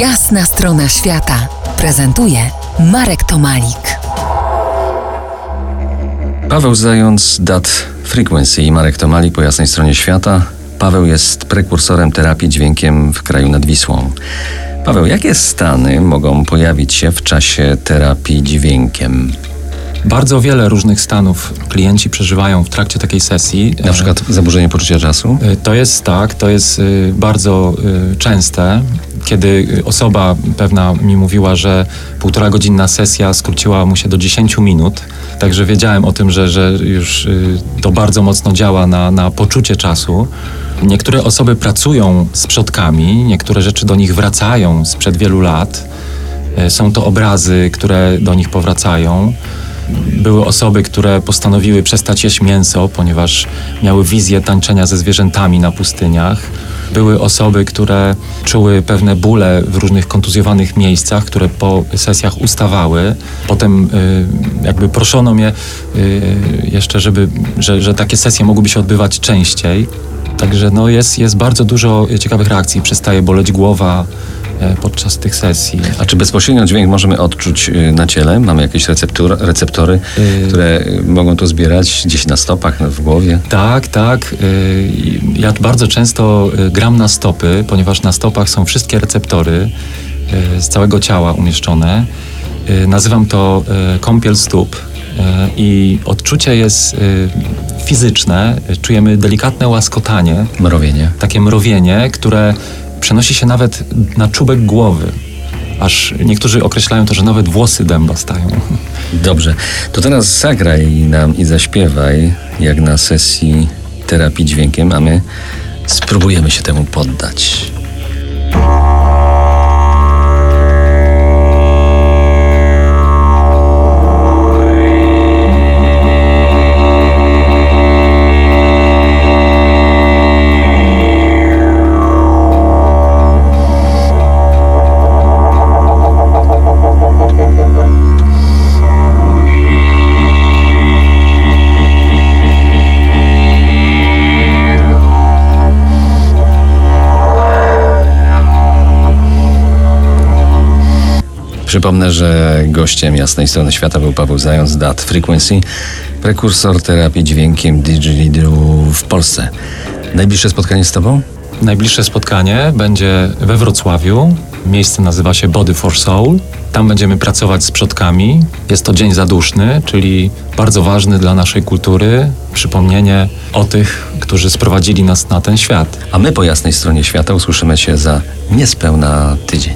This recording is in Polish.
Jasna strona świata prezentuje Marek Tomalik. Paweł Zając, Dat Frequency i Marek Tomalik po jasnej stronie świata. Paweł jest prekursorem terapii dźwiękiem w kraju nad Wisłą. Paweł, jakie stany mogą pojawić się w czasie terapii dźwiękiem? Bardzo wiele różnych stanów klienci przeżywają w trakcie takiej sesji. Na przykład zaburzenie poczucia czasu? E, To jest tak, to jest y, bardzo y, częste, kiedy y, osoba pewna mi mówiła, że półtora godzinna sesja skróciła mu się do 10 minut, także wiedziałem o tym, że, że już y, to bardzo mocno działa na, na poczucie czasu. Niektóre osoby pracują z przodkami, niektóre rzeczy do nich wracają sprzed wielu lat. E, Są to obrazy, które do nich powracają. Były osoby, które postanowiły przestać jeść mięso, ponieważ miały wizję tańczenia ze zwierzętami na pustyniach. Były osoby, które czuły pewne bóle w różnych kontuzjowanych miejscach, które po sesjach ustawały. Potem y, jakby proszono mnie y, jeszcze, żeby, że, że takie sesje mogłyby się odbywać częściej. Także no jest, jest bardzo dużo ciekawych reakcji. Przestaje boleć głowa podczas tych sesji. A czy bezpośrednio dźwięk możemy odczuć y, na ciele? Mamy jakieś receptur, receptory, Y- które mogą to zbierać gdzieś na stopach, w głowie? Tak, tak. Ja bardzo często gram na stopy, ponieważ na stopach są wszystkie receptory z całego ciała umieszczone. Nazywam to kąpiel stóp i odczucie jest fizyczne. Czujemy delikatne łaskotanie, Mrowienie. takie mrowienie, które przenosi się nawet na czubek głowy. Aż niektórzy określają to, że nawet włosy dęba stają. Dobrze, to teraz zagraj nam i zaśpiewaj, jak na sesji terapii dźwiękiem, a my spróbujemy się temu poddać. Przypomnę, że gościem jasnej strony świata był Paweł Zając, Dat Frequency, prekursor terapii dźwiękiem didgeridoo w Polsce. Najbliższe spotkanie z Tobą? Najbliższe spotkanie będzie we Wrocławiu. Miejsce nazywa się Body for Soul. Tam będziemy pracować z przodkami. Jest to dzień zaduszny, czyli bardzo ważny dla naszej kultury. Przypomnienie o tych, którzy sprowadzili nas na ten świat. A my po jasnej stronie świata usłyszymy się za niespełna tydzień.